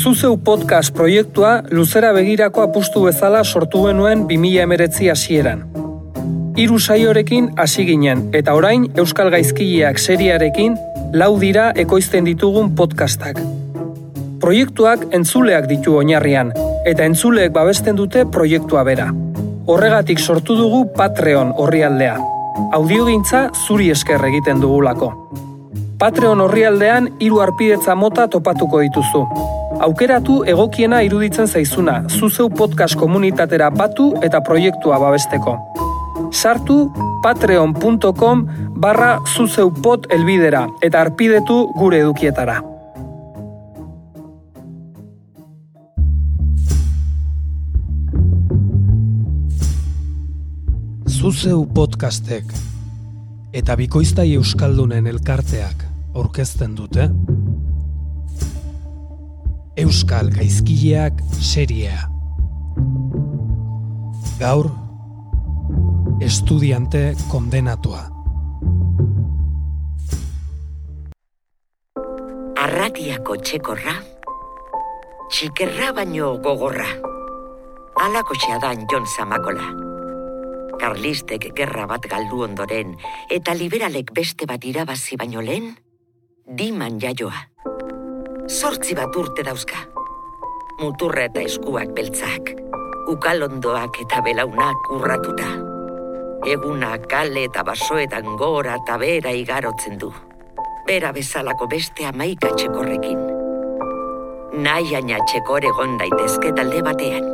Zuzeu podcast proiektua luzera begirako apustu bezala sortu genuen 2000 emeretzi hasieran. Hiru saiorekin hasi ginen eta orain Euskal Gaizkileak seriarekin lau dira ekoizten ditugun podcastak. Proiektuak entzuleak ditu oinarrian eta entzuleek babesten dute proiektua bera. Horregatik sortu dugu Patreon orrialdea. Audiogintza zuri esker egiten dugulako. Patreon orrialdean hiru arpidetza mota topatuko dituzu. Aukeratu egokiena iruditzen zaizuna, zuzeu podcast komunitatera batu eta proiektua babesteko. Sartu patreon.com barra zuzeupot elbidera eta arpidetu gure edukietara. Zuzeu podcastek eta bikoiztai euskaldunen elkarteak aurkezten dute Euskal Gaizkileak seriea Gaur estudiante kondenatua Arratiako txekorra, txikerra baino gogorra. Alako xeadan Jon Zamakola. Karlistek gerra bat galdu ondoren eta liberalek beste bat irabazi baino lehen, diman jaioa. Zortzi bat urte dauzka. Muturra eta eskuak beltzak, ukalondoak eta belaunak urratuta. Eguna kale eta basoetan gora eta bera igarotzen du. Bera bezalako beste amaika txekorrekin. Nahi aina txekor egon daitezke talde batean.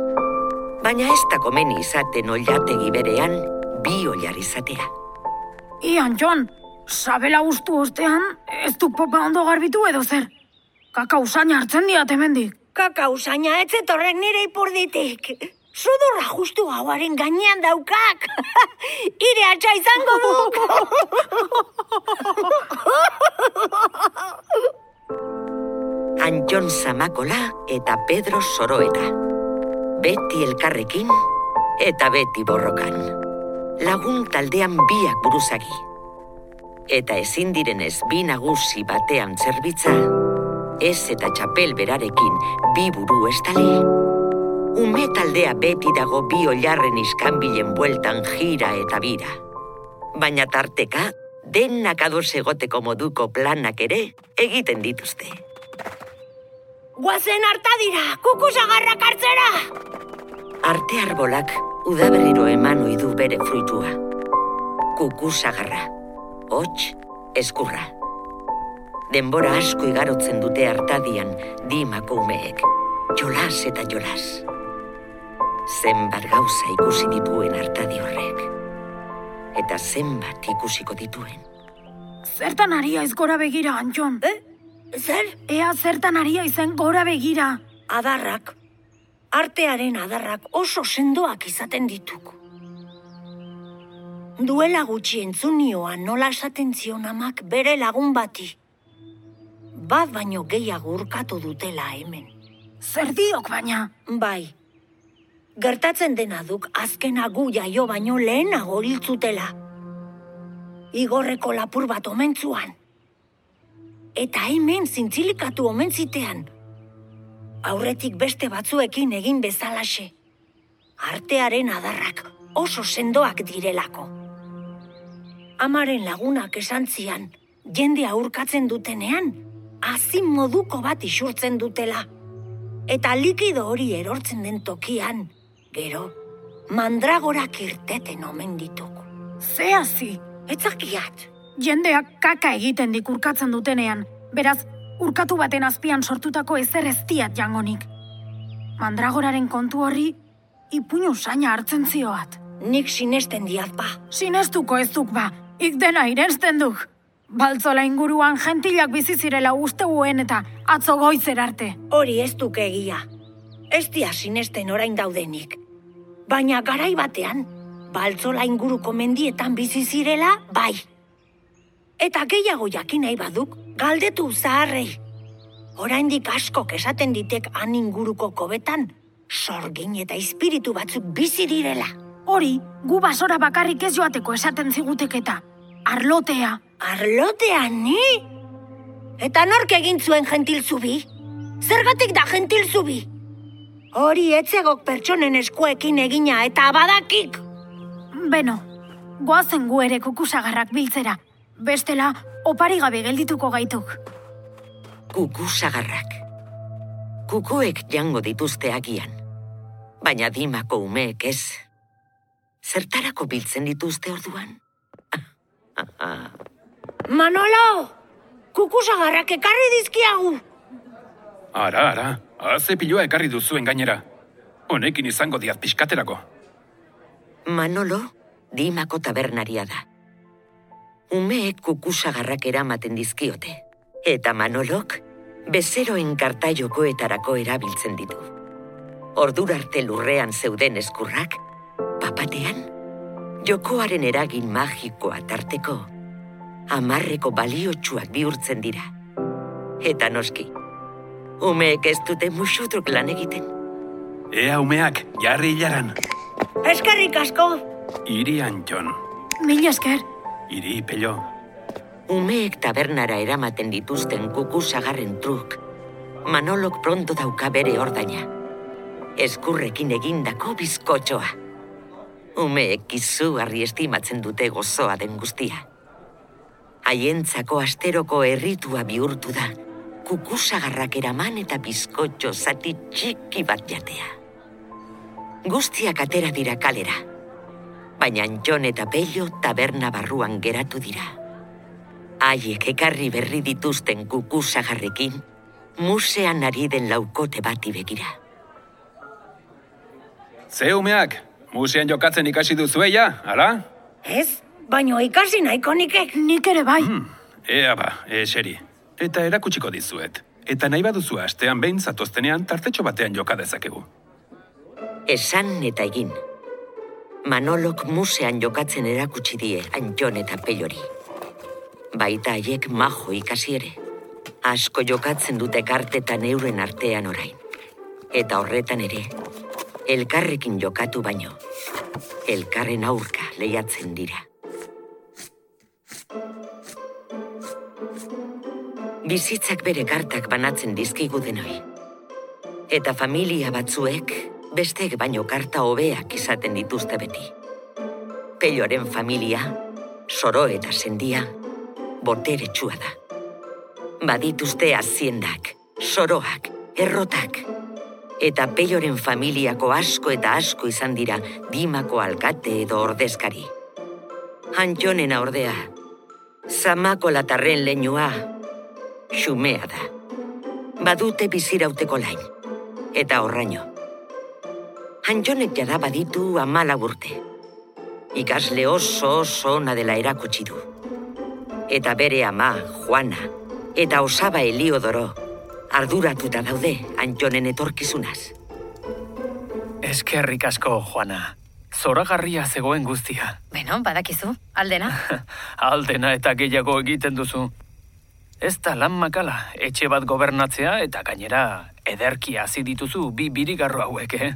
Baina ez da komeni izaten oilategi berean, bi oilar izatea. Ian, John, sabela ustu ostean, ez du popa ondo garbitu edo zer. Kaka usaina hartzen diat hemendik. Kaka usaina ez etorren nire ipurditik. Sudurra justu hauaren gainean daukak. Ire atxa izango duk. Antxon Zamakola eta Pedro Soroeta. Beti elkarrekin eta beti borrokan. Lagun taldean biak buruzagi. Eta ezin direnez bi nagusi batean zerbitza, ez eta txapel berarekin bi buru estali, ume taldea beti dago bi oilarren iskanbilen bueltan jira eta bira. Baina tarteka, denak ados egoteko moduko planak ere egiten dituzte. Guazen harta dira, kukusagarrak hartzera! Arte arbolak udaberriro eman ohi du bere fruitua. Kukusagarra, hots, eskurra. Denbora asko igarotzen dute hartadian dimako umeek, jolas eta jolas. Zenbat gauza ikusi dituen hartadi horrek. Eta zenbat ikusiko dituen. Zertan ari aiz gora begira, Antxon? Eh? Zer? Ea zertan ari aizen gora begira. Adarrak. Artearen adarrak oso sendoak izaten dituk. Duela gutxi entzunioa nola esaten zion amak bere lagun bati. Bat baino gehiago urkatu dutela hemen. Zer diok baina? Bai. Gertatzen dena duk azkena gu jaio baino lehenago hiltzutela. Igorreko lapur bat omentzuan. Eta hemen zintzilikatu omentzitean. Aurretik beste batzuekin egin bezalaxe. Artearen adarrak oso sendoak direlako. Amaren lagunak esan zian, jende aurkatzen dutenean, azin moduko bat isurtzen dutela. Eta likido hori erortzen den tokian, gero, mandragorak irteten omen dituk. Ze hazi, Etzakiat, jendeak kaka egiten dik urkatzen dutenean, beraz, urkatu baten azpian sortutako ezer ez diat jangonik. Mandragoraren kontu horri, ipuñu saina hartzen zioat. nik sinesten diat ba. Sinestuko ez duk ba, ik dena irensten duk. Baltzola inguruan gentilak bizi zirela usteguen eta atzo goizer arte. Hori ez duk egia. Ez dia sinesten orain daudenik. Baina garai batean, baltzola inguruko mendietan bizi zirela, bai. Eta gehiago jakin nahi baduk, galdetu zaharrei. Oraindik askok esaten ditek han inguruko kobetan, sorgin eta espiritu batzuk bizi direla. Hori, gu basora bakarrik ez joateko esaten zigutek eta. Arlotea, Arlotean ni? Eta nork egin zuen gentil zubi? Zergatik da gentil zubi? Hori etzegok pertsonen eskuekin egina eta badakik. Beno, goazen gu ere kukusagarrak biltzera. Bestela, opari gabe geldituko gaituk. Kuku sagarrak. Kukuek jango dituzte agian. Baina dimako umeek ez. Zertarako biltzen dituzte orduan? Manolo! Kukusagarrak ekarri dizkiagu. Ara, ara, haze piloa ekarri duzuen gainera. Honekin izango diat pixkaterako. Manolo, dimako tabernaria da. Umeek kukusagarrak eramaten dizkiote. Eta Manolok, bezeroen kartaiokoetarako erabiltzen ditu. Ordura arte lurrean zeuden eskurrak, papatean, jokoaren eragin magikoa tarteko, amarreko baliotsuak bihurtzen dira. Eta noski, umeek ez dute musutruk lan egiten. Ea umeak, jarri hilaran. Eskerrik asko. Irian, Jon. Mila esker, Iri, pello. Umeek tabernara eramaten dituzten kuku sagarren truk, Manolok pronto dauka bere ordaina. Eskurrekin egindako bizkotxoa. Umeek izugarri estimatzen dute gozoa den guztia. Haientzako asteroko herritua bihurtu da, kukusagarrak eraman eta bizkotxo zati txiki bat jatea. Guztiak atera dira kalera, baina Jon eta Pello taberna barruan geratu dira. Haiek ekarri berri dituzten kukusagarrekin, musean ari den laukote bati begira. Ze umeak, musean jokatzen ikasi duzueia, ala? Ez, baino ikasi nahiko nikek. nik ere bai. Ea ba, eseri. Eta erakutsiko dizuet. Eta nahi baduzu astean behin zatoztenean tartetxo batean joka dezakegu. Esan eta egin. Manolok musean jokatzen erakutsi die Antjon eta Pellori. Baita haiek majo ikasi ere. Asko jokatzen dute kartetan euren artean orain. Eta horretan ere, elkarrekin jokatu baino. Elkarren aurka lehiatzen dira. Bizitzak bere kartak banatzen dizkigu denoi. Eta familia batzuek bestek baino karta hobeak izaten dituzte beti. Pelloren familia, soro eta sendia, boteretsua da. Badituzte aziendak, soroak, errotak. Eta Pelloren familiako asko eta asko izan dira dimako alkate edo ordezkari. Antxonena ordea, zamako latarren leinua, xumea da. Badute bizirauteko lain, eta horraino. Antxonek jada baditu amala urte. Ikasle oso oso ona dela erakutsi du. Eta bere ama, Juana, eta osaba Eliodoro, arduratuta daude Antxonen etorkizunaz. Eskerrik asko, Juana. Zoragarria zegoen guztia. Beno, badakizu, aldena. Aldena eta gehiago egiten duzu. Ez da lan makala, etxe bat gobernatzea eta gainera ederki hasi dituzu bi birigarro hauek, eh?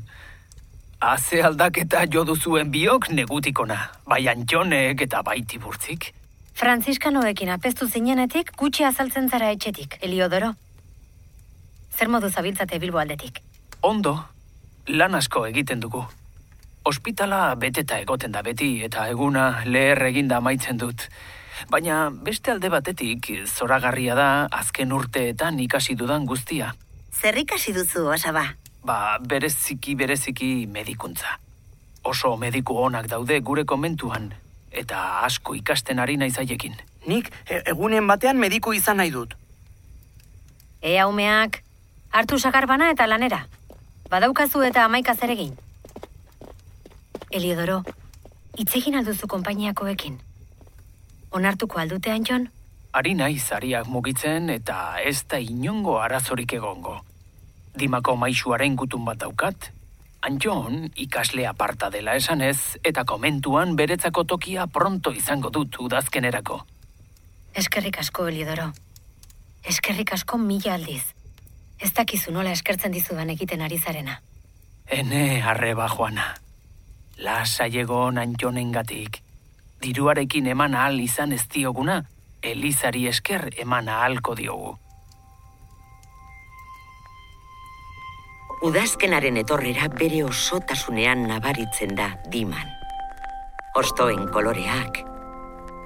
Haze aldaketa jo duzuen biok negutikona, bai antxonek eta bai tiburtzik. Franziskanoekin apestu zinenetik gutxi azaltzen zara etxetik, Eliodoro. Zer modu zabiltzate bilbo aldetik? Ondo, lan asko egiten dugu. Ospitala beteta egoten da beti eta eguna leher eginda amaitzen dut. Baina beste alde batetik zoragarria da azken urteetan ikasi dudan guztia. Zer ikasi duzu, osaba? Ba, bereziki bereziki medikuntza. Oso mediku onak daude gure komentuan, eta asko ikasten ari naiz haiekin. Nik e- egunen batean mediku izan nahi dut. Ea umeak, hartu sakarbana eta lanera. Badaukazu eta amaika zeregin. Eliodoro, itzegin alduzu konpainiakoekin. Onartuko aldute Antxon? Ari naiz ariak mugitzen eta ez da inongo arazorik egongo. Dimako maisuaren gutun bat daukat, Antxon ikasle aparta dela esanez eta komentuan beretzako tokia pronto izango dut udazkenerako. Eskerrik asko, Eliodoro. Eskerrik asko mila aldiz. Ez dakizu nola eskertzen dizudan egiten ari zarena. Ene arreba joana. Lasa egon antxonengatik. Diruarekin eman ahal izan ez dioguna, Elizari esker eman ahalko diogu. Udazkenaren etorrera bere osotasunean nabaritzen da diman. Ostoen koloreak,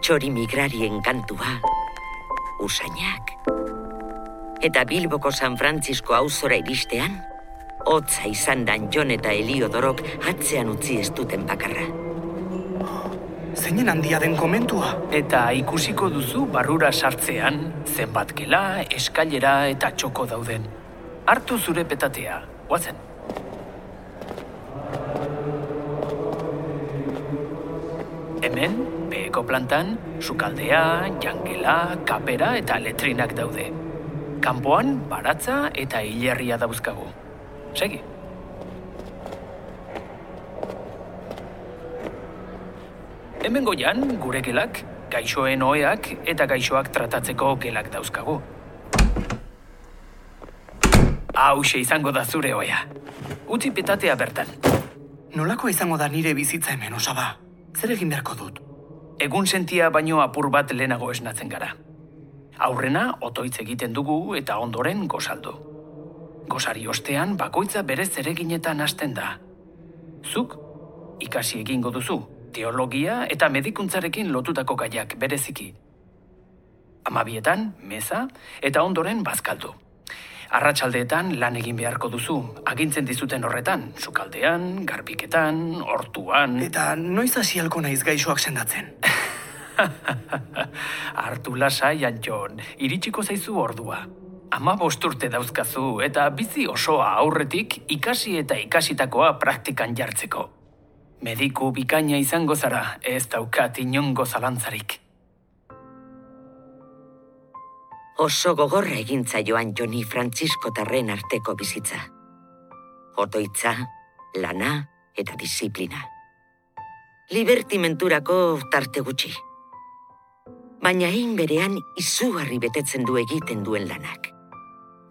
txori migrarien kantua, usainak. Eta Bilboko San Francisco auzora iristean, hotza izan dan Jon eta Eliodorok atzean utzi ez duten bakarra. Zeinen handia den komentua. Eta ikusiko duzu barrura sartzean, zenbat gela, eskailera eta txoko dauden. Hartu zure petatea, guazen. Hemen, beheko plantan, sukaldea, jangela, kapera eta letrinak daude. Kanpoan, baratza eta hilerria dauzkagu. Segi. Hemen goian, gure gelak, gaixoen oheak eta gaixoak tratatzeko gelak dauzkagu. Hauxe izango da zure ohea. Utzi petatea bertan. Nolako izango da nire bizitza hemen, osaba? Zer egin beharko dut? Egun sentia baino apur bat lehenago esnatzen gara. Aurrena, otoitz egiten dugu eta ondoren gozaldu. Gozari ostean, bakoitza berez zereginetan hasten da. Zuk, ikasi egingo duzu, teologia eta medikuntzarekin lotutako gaiak bereziki. Amabietan, meza, eta ondoren bazkaldu. Arratsaldeetan lan egin beharko duzu, agintzen dizuten horretan, sukaldean, garbiketan, hortuan... Eta noiz hasi halko naiz gaixoak sendatzen? Artu lasai, Antxon, iritsiko zaizu ordua. Ama urte dauzkazu eta bizi osoa aurretik ikasi eta ikasitakoa praktikan jartzeko. Mediku bikaina izango zara, ez daukat inongo zalantzarik. Oso gogorra egintza joan Joni Francisco Tarren arteko bizitza. Otoitza, lana eta disiplina. Libertimenturako tarte gutxi. Baina egin berean izugarri betetzen du egiten duen lanak.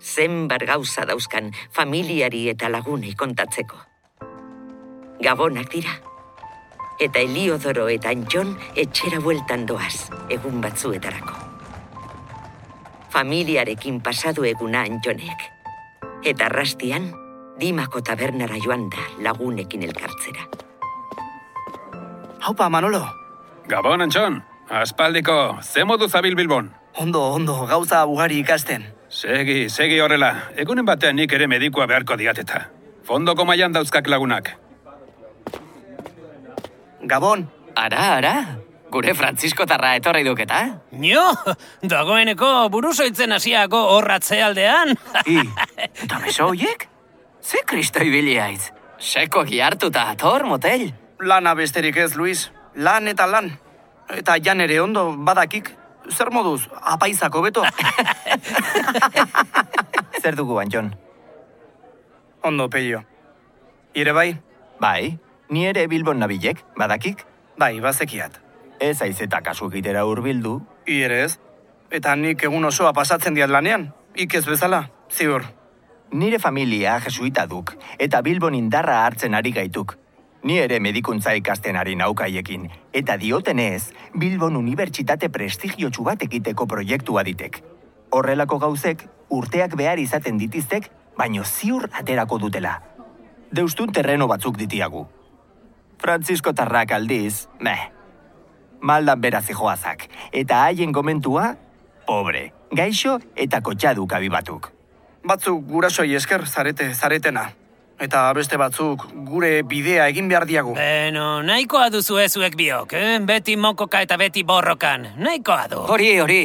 Zenbar gauza dauzkan familiari eta lagunei kontatzeko. Gabonak dira. Eta Eliodoro eta Antxon etxera bueltan doaz, egun batzuetarako familiarekin pasadu eguna antxonek. Eta arrastian, dimako tabernara joan da lagunekin elkartzera. Haupa, Manolo. Gabon, Antxon. Aspaldiko, ze modu zabil Bilbon. Ondo, ondo, gauza ugari ikasten. Segi, segi horrela. Egunen batean nik ere medikua beharko diateta. Fondoko mailan dauzkak lagunak. Gabon, Ara, ara, gure Francisco tarra etorri duketa. Nio, dagoeneko buruzoitzen hasiako horratze aldean. I, eta beso hoiek? Ze kristo ibili aiz? Seko gihartuta ator, motel. lana besterik ez, Luis. Lan eta lan. Eta jan ere ondo badakik. Zer moduz, apaizako beto? Zer dugu, Antxon? ondo, peio. Ire bai? Bai, ni ere Bilbon nabilek, badakik? Bai, bazekiat. Ez aiz eta kasu egitera hurbildu. Ire ez? Eta nik egun osoa pasatzen diat lanean? Ik ez bezala, ziur. Nire familia jesuita duk, eta Bilbon indarra hartzen ari gaituk. Ni ere medikuntza ikasten ari naukaiekin, eta diotenez, Bilbon unibertsitate prestigiotsu bat egiteko proiektua ditek. Horrelako gauzek, urteak behar izaten ditiztek, baino ziur aterako dutela. Deustun terreno batzuk ditiagu. Francisco Tarrak aldiz, meh. Maldan beraz joazak, eta haien komentua, pobre, gaixo eta kotxadu kabibatuk. Batzuk gurasoi esker zarete zaretena. Eta beste batzuk gure bidea egin behar diagu. Beno, nahikoa duzu ezuek biok, eh? Beti mokoka eta beti borrokan. Nahikoa du. Hori, hori.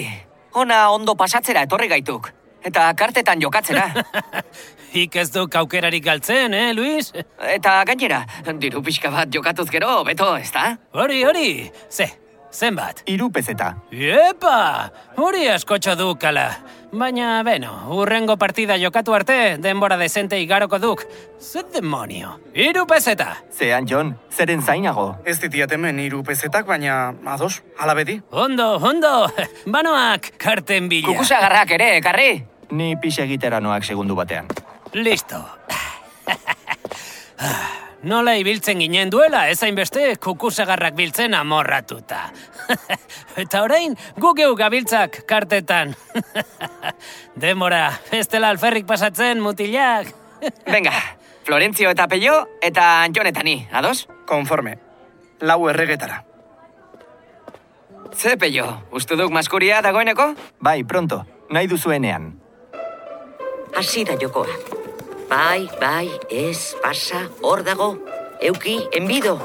Ona ondo pasatzera etorri gaituk. Eta kartetan jokatzera. Ik ez duk aukerarik galtzen, eh, Luis? Eta gainera, diru pixka bat jokatuz gero, beto, ezta? Hori, hori. Ze, zenbat? Iru pezeta. Epa! Hori askotxo du kala. Baina, beno, urrengo partida jokatu arte, denbora dezente igaroko duk. Zer demonio? Iru pezeta! Ze, Antxon, zeren zainago? Ez ditiat hemen hiru pezetak, baina ados, ala beti. Ondo, ondo! Banoak, karten bila. Kukusagarrak ere, ekarri? Ni pixe egitera noak segundu batean. Listo. Nola ibiltzen ginen duela, ez hainbeste kukusagarrak biltzen amorratuta. Eta orain, gu geu gabiltzak kartetan. Demora, ez dela alferrik pasatzen mutilak. Venga, Florentzio eta Peio eta Jon eta ni, ados? Konforme. Lau erregetara. Ze, Peio, uste duk maskuria dagoeneko? Bai, pronto, nahi duzuenean. Hasi da jokoa. Bai, bai, ez, pasa, hor dago. Euki, enbido.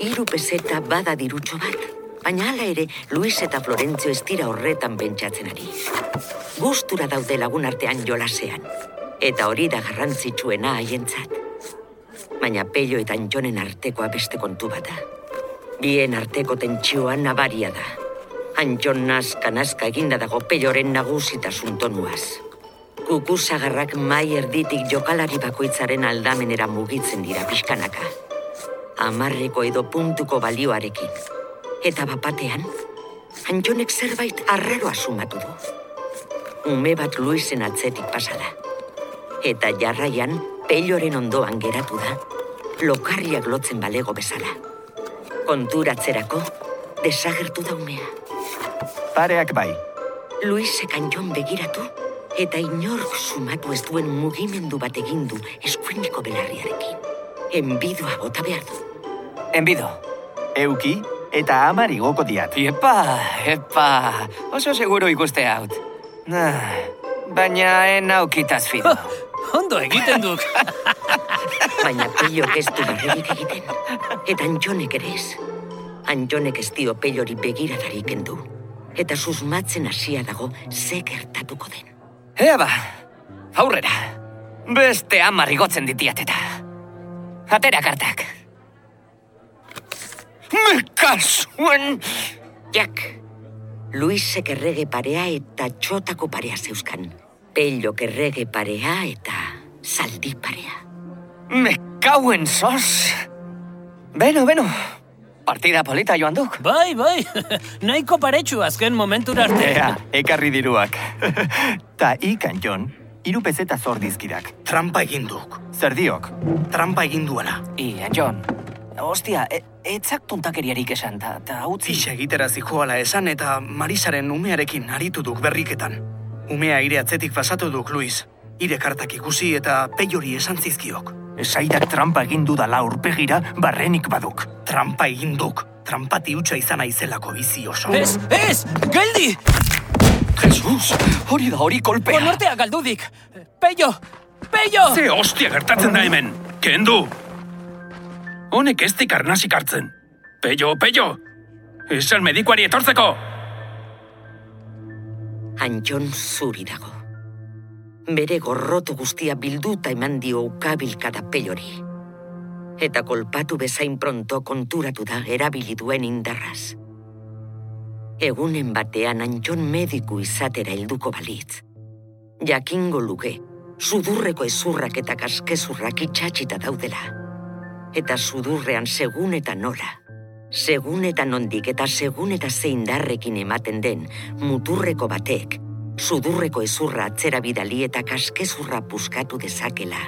Hiru peseta bada dirutxo bat. Baina hala ere, Luis eta Florentzio ez dira horretan pentsatzen ari. Gustura daude lagun artean jolasean. Eta hori da garrantzitsuena haientzat. Baina Pello eta Anjonen artekoa beste kontu bat da. Bien arteko tentsioa nabaria da. Anjon nazka nazka eginda dago Pelloren nagusitasun tonuaz. Kukusagarrak mai erditik jokalari bakoitzaren aldamenera mugitzen dira pixkanaka. Amarreko edo puntuko balioarekin. Eta bapatean, Anjonek zerbait arraroa sumatu du. Ume bat Luisen atzetik pasada. Eta jarraian, pelloren ondoan geratu da, lokarriak lotzen balego bezala. Konturatzerako, desagertu da umea. Pareak bai. Luisek Anjon begiratu, eta inork sumatu ez duen mugimendu bat egin du eskuineko belarriarekin. Enbidua bota behar du. Enbido. Euki eta amari goko diat. Epa, epa, oso seguro ikuste haut. Ah, baina en aukitaz fido. Ondo egiten duk. Baina Pellok ez du barrerik egiten. Eta Anjonek ere ez. Anjonek ez dio Pellori begiradarik kendu. Eta susmatzen hasia dago ze gertatuko den. Ea ba, aurrera. Beste amar igotzen ditiat eta. Atera kartak. Me kasuen! Jak, Luisek errege parea eta txotako parea zeuzkan. Pellok errege parea eta zaldi parea. Me kauen sos! Beno, beno. Partida polita joan duk. Bai, bai. Nahiko paretsu azken momentura arte. Ea, ekarri diruak. Ta ikan jon, hiru pezeta zor dizkidak. Trampa egin duk. Zer diok? Trampa egin duela. Ia, John. Ostia, e, etzak tontakeriarik esan, ta, ta utzi... Pixa egitera zijoala esan eta Marisaren umearekin aritu duk berriketan. Umea ire atzetik pasatu duk, Luis. Ire kartak ikusi eta peiori esan zizkiok. Esaidak trampa egin dudala urpegira barrenik baduk. Trampa egin duk. Trampati hutsa izan aizelako bizi oso. Ez, ez, geldi! Jesus, hori da hori kolpea. Konortea galdudik. Peio, peio! Ze hostia gertatzen da hemen. Kendu! Honek ez dik arnasik hartzen. Peio, peio! Esan medikuari etortzeko! Anjon zuri dago. Bere gorrotu guztia bilduta eman dio ukabilka da Pellori. Eta kolpatu bezain pronto konturatu da erabili duen indarraz. Egunen batean Anjon mediku izatera helduko balitz. Jakingo luke, sudurreko ezurrak eta kaskezurrak itxatxita daudela. Eta sudurrean segun eta nola. Segun eta nondik eta segun eta zeindarrekin ematen den muturreko batek, sudurreko ezurra atzera bidali eta kaskezurra puskatu dezakela.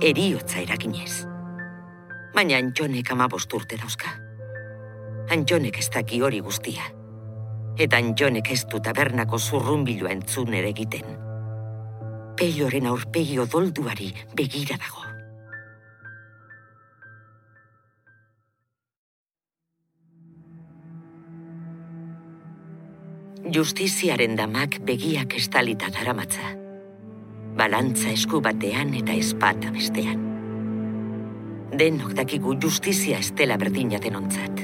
Eriotza erakinez. Baina Antxonek amabost urte dauzka. Antxonek ez daki hori guztia. Eta Antxonek ez du tabernako zurrunbilua entzun ere egiten. Peioren aurpegi odolduari begira dago. Justiziaren damak begiak estalita daramatza. Balantza esku batean eta espata bestean. Denok dakigu justizia estela berdina denontzat.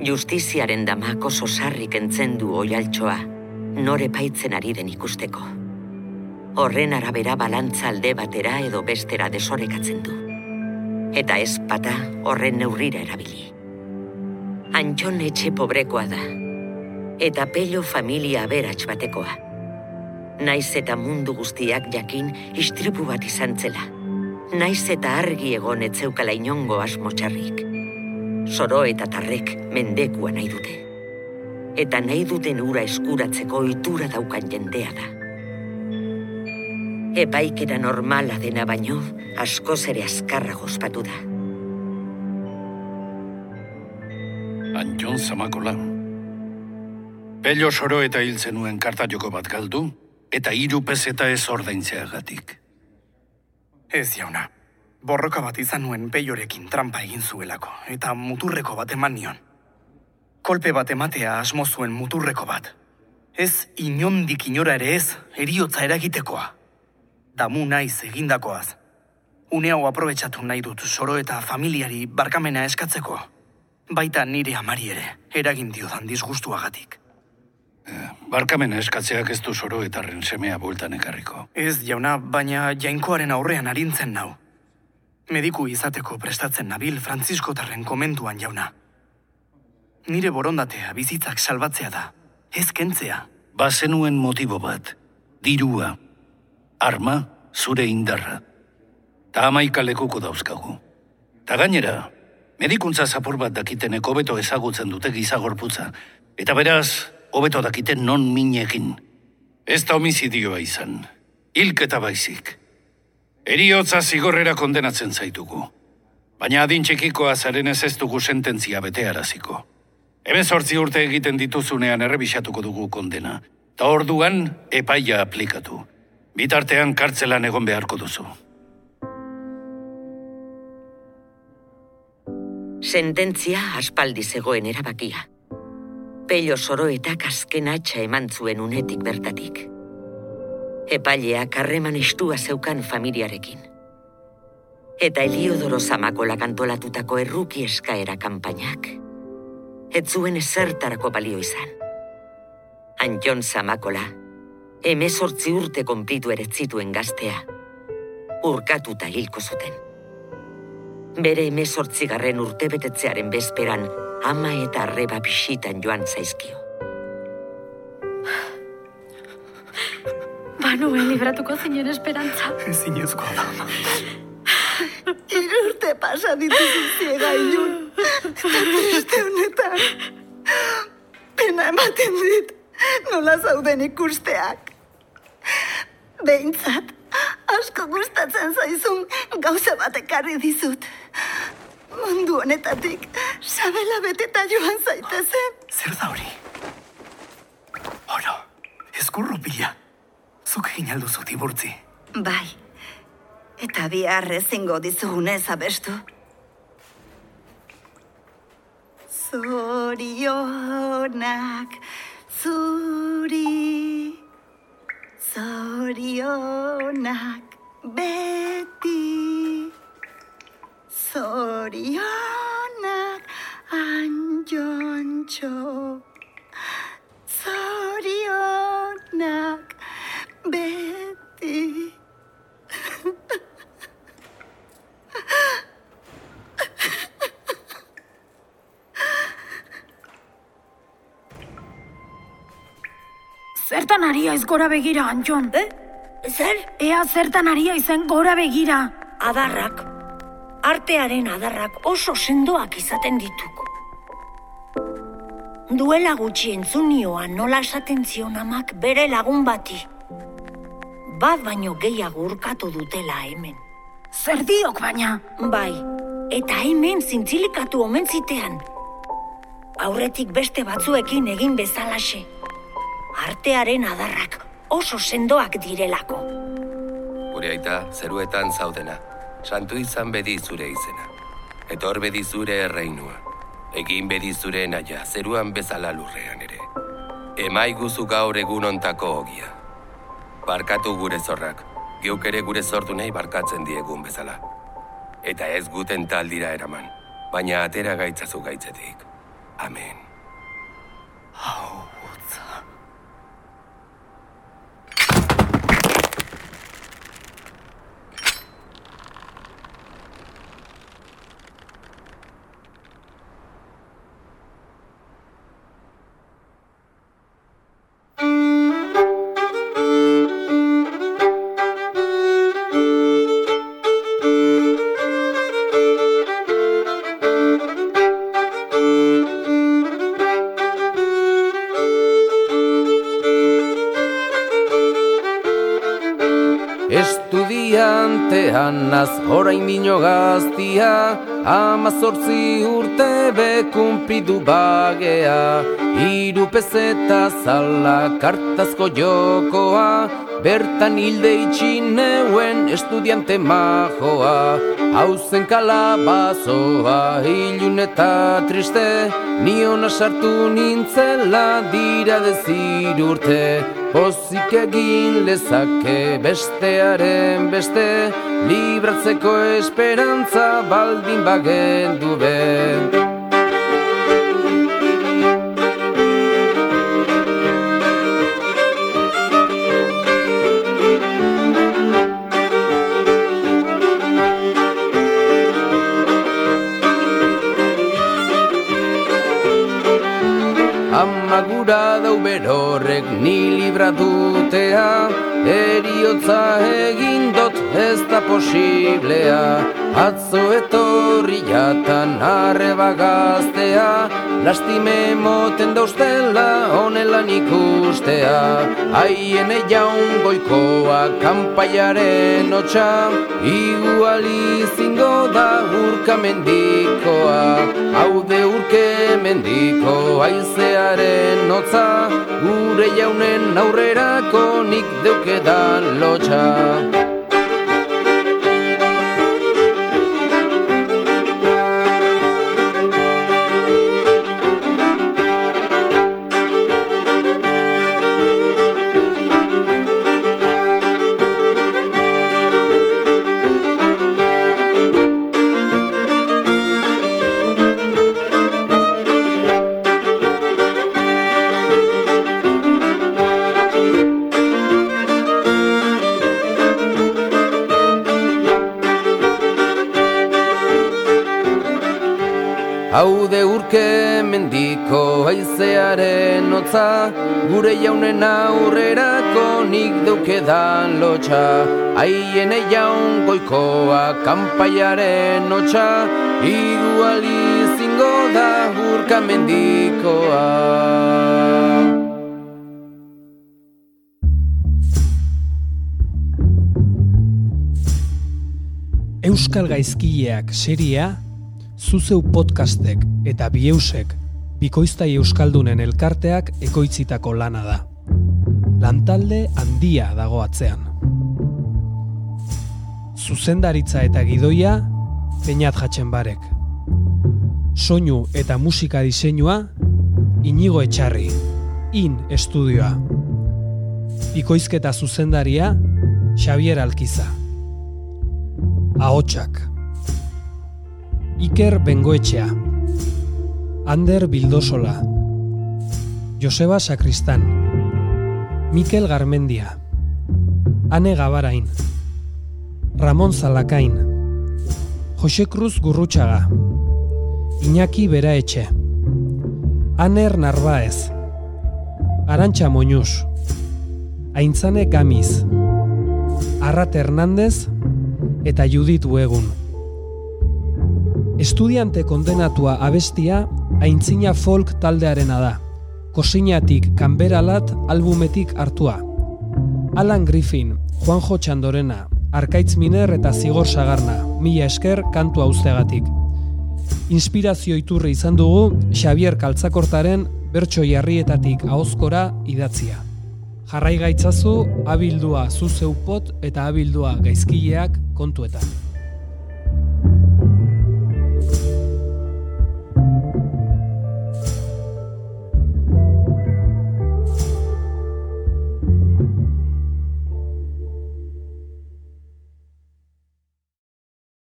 Justiziaren damak oso sarrik entzen du oialtxoa, nore paitzen ari den ikusteko. Horren arabera balantza alde batera edo bestera desorekatzen du. Eta espata horren neurrira erabili. Antxon etxe pobrekoa da, eta pello familia aberats batekoa. Naiz eta mundu guztiak jakin istripu bat izan zela. Naiz eta argi egon etzeukala inongo asmo txarrik. Zoro eta tarrek mendekua nahi dute. Eta nahi duten ura eskuratzeko itura daukan jendea da. Epaikera normala dena baino, askoz ere azkarra gospatu da. Antjon zamakola. Pello soro eta hil zenuen joko bat galdu, eta hiru pezeta ez ordaintzeagatik. Ez jauna. Borroka bat izan nuen peiorekin trampa egin zuelako, eta muturreko bat eman nion. Kolpe bat ematea asmo zuen muturreko bat. Ez inondik inora ere ez, eriotza eragitekoa. Damu naiz egindakoaz. Une hau aprobetsatu nahi dut soro eta familiari barkamena eskatzeko. Baita nire amari ere, eragin diodan disgustuagatik. Barkamena eskatzeak ez du soro etarren semea bueltan ekarriko. Ez jauna, baina jainkoaren aurrean arintzen nau. Mediku izateko prestatzen nabil Franziskotarren komentuan jauna. Nire borondatea bizitzak salbatzea da, ez kentzea. Bazenuen motibo bat, dirua, arma, zure indarra. Ta amaika lekuko dauzkagu. Ta gainera, medikuntza zapur bat dakitenek hobeto ezagutzen dute gizagorputza, eta beraz, hobeto dakiten non minekin. Ez da homizidioa izan, hilketa baizik. Eriotza zigorrera kondenatzen zaitugu. Baina adin txekikoa zaren ez ez dugu sententzia betearaziko. Hemen sortzi urte egiten dituzunean errebisatuko dugu kondena. Ta orduan, epaia aplikatu. Bitartean kartzelan egon beharko duzu. Sententzia aspaldi zegoen erabakia. Pello soroetak azken atxa eman zuen unetik bertatik. Epaileak harreman estua zeukan familiarekin. Eta Eliodoro Zamakola kantolatutako erruki eskaera kanpainak. Ez zuen ezertarako balio izan. Antion Zamakola, emezortzi urte konplitu ere zituen gaztea, urkatuta hilko zuten. Bere emezortzigarren urte betetzearen bezperan, ama eta arreba bisitan joan zaizkio. Banuen libratuko zinen esperantza. Zinezkoa da. Irurte pasa dituzu ziega ilun. Eta triste honetan. Pena ematen dit, nola zauden ikusteak. Behintzat, asko gustatzen zaizun gauza bat ekarri dizut. Mundu honetatik, sabela beteta joan zaitezen. Zer da hori? Oro, ezkurru pila. Zuk egin alduzu tiburtzi. Bai, eta bihar ezingo dizugunez abestu. Zorionak zuri, Ez gora begira, Antxon? Eh? Zer? Ea zertan aria izen gora begira. Adarrak. Artearen adarrak oso sendoak izaten dituk. Duela gutxi entzunioa nola esaten zion amak bere lagun bati. Bat baino gehiago urkatu dutela hemen. Zer diok baina? Bai, eta hemen zintzilikatu omen zitean. Aurretik beste batzuekin egin bezalaxe. Artearen adarrak oso sendoak direlako. Gure aita, zeruetan zaudena. Santu izan bedi zure izena. Etor bedi zure erreinua. Egin bedi zure naia, zeruan bezala lurrean ere. Emai guzu gaur egun ontako ogia. Barkatu gure zorrak, geuk ere gure sortu nahi barkatzen diegun bezala. Eta ez guten taldira eraman, baina atera gaitzazu gaitzetik. Amen. Hau, Estudiantean az orain dino gaztia Amazortzi urte bekumplidu bagea. Iru pezeta zala kartazko jokoa Bertan hilde itxineuen estudiante majoa. Hauzen kalabazoa hilun eta triste Niona sartu nintzela dira dezir urte. Pozik egin lezake bestearen beste Libratzeko esperantza baldin bagen du gura dau berorrek ni libratutea posiblea. Atzo etorri jatan arreba gaztea. Lastime moten dauztela onelan ikustea Haien jaun goikoa kanpaiaren otxa Iguali zingo da urka mendikoa. Haude urke mendiko aizearen notza Gure jaunen aurrerako nik deukedan lotxa mendiko aizearen notza Gure jaunen aurrerako nik deukedan lotxa. Haien jaun goikoa kanpaiaren notxa Iguali zingo da urka mendikoa. Euskal Gaizkileak seria Zuzeu podcastek eta bieusek bikoiztai euskaldunen elkarteak ekoitzitako lana da. Lantalde handia dago atzean. Zuzendaritza eta gidoia peinat jatzen barek. Soinu eta musika diseinua inigo etxarri, in estudioa. Bikoizketa zuzendaria Xavier Alkiza. Ahotsak. Iker Bengoetxea Ander Bildosola. Joseba Sakristan Mikel Garmendia. Ane Gabarain. Ramon Zalakain. Jose Cruz Gurrutxaga Iñaki Beraetxe Aner Narbaez Arantxa Moñuz Aintzane Gamiz Arrat Hernandez eta Judith Uegun. Estudiante kondenatua abestia aintzina folk taldearena da. Kosinatik kanberalat albumetik hartua. Alan Griffin, Juanjo Txandorena, Arkaitz Miner eta Zigor Sagarna, mila esker kantu auztegatik. Inspirazio iturri izan dugu Xavier Kaltzakortaren bertso jarrietatik ahozkora idatzia. Jarrai gaitzazu abildua zuzeupot eta abildua gaizkileak kontuetan.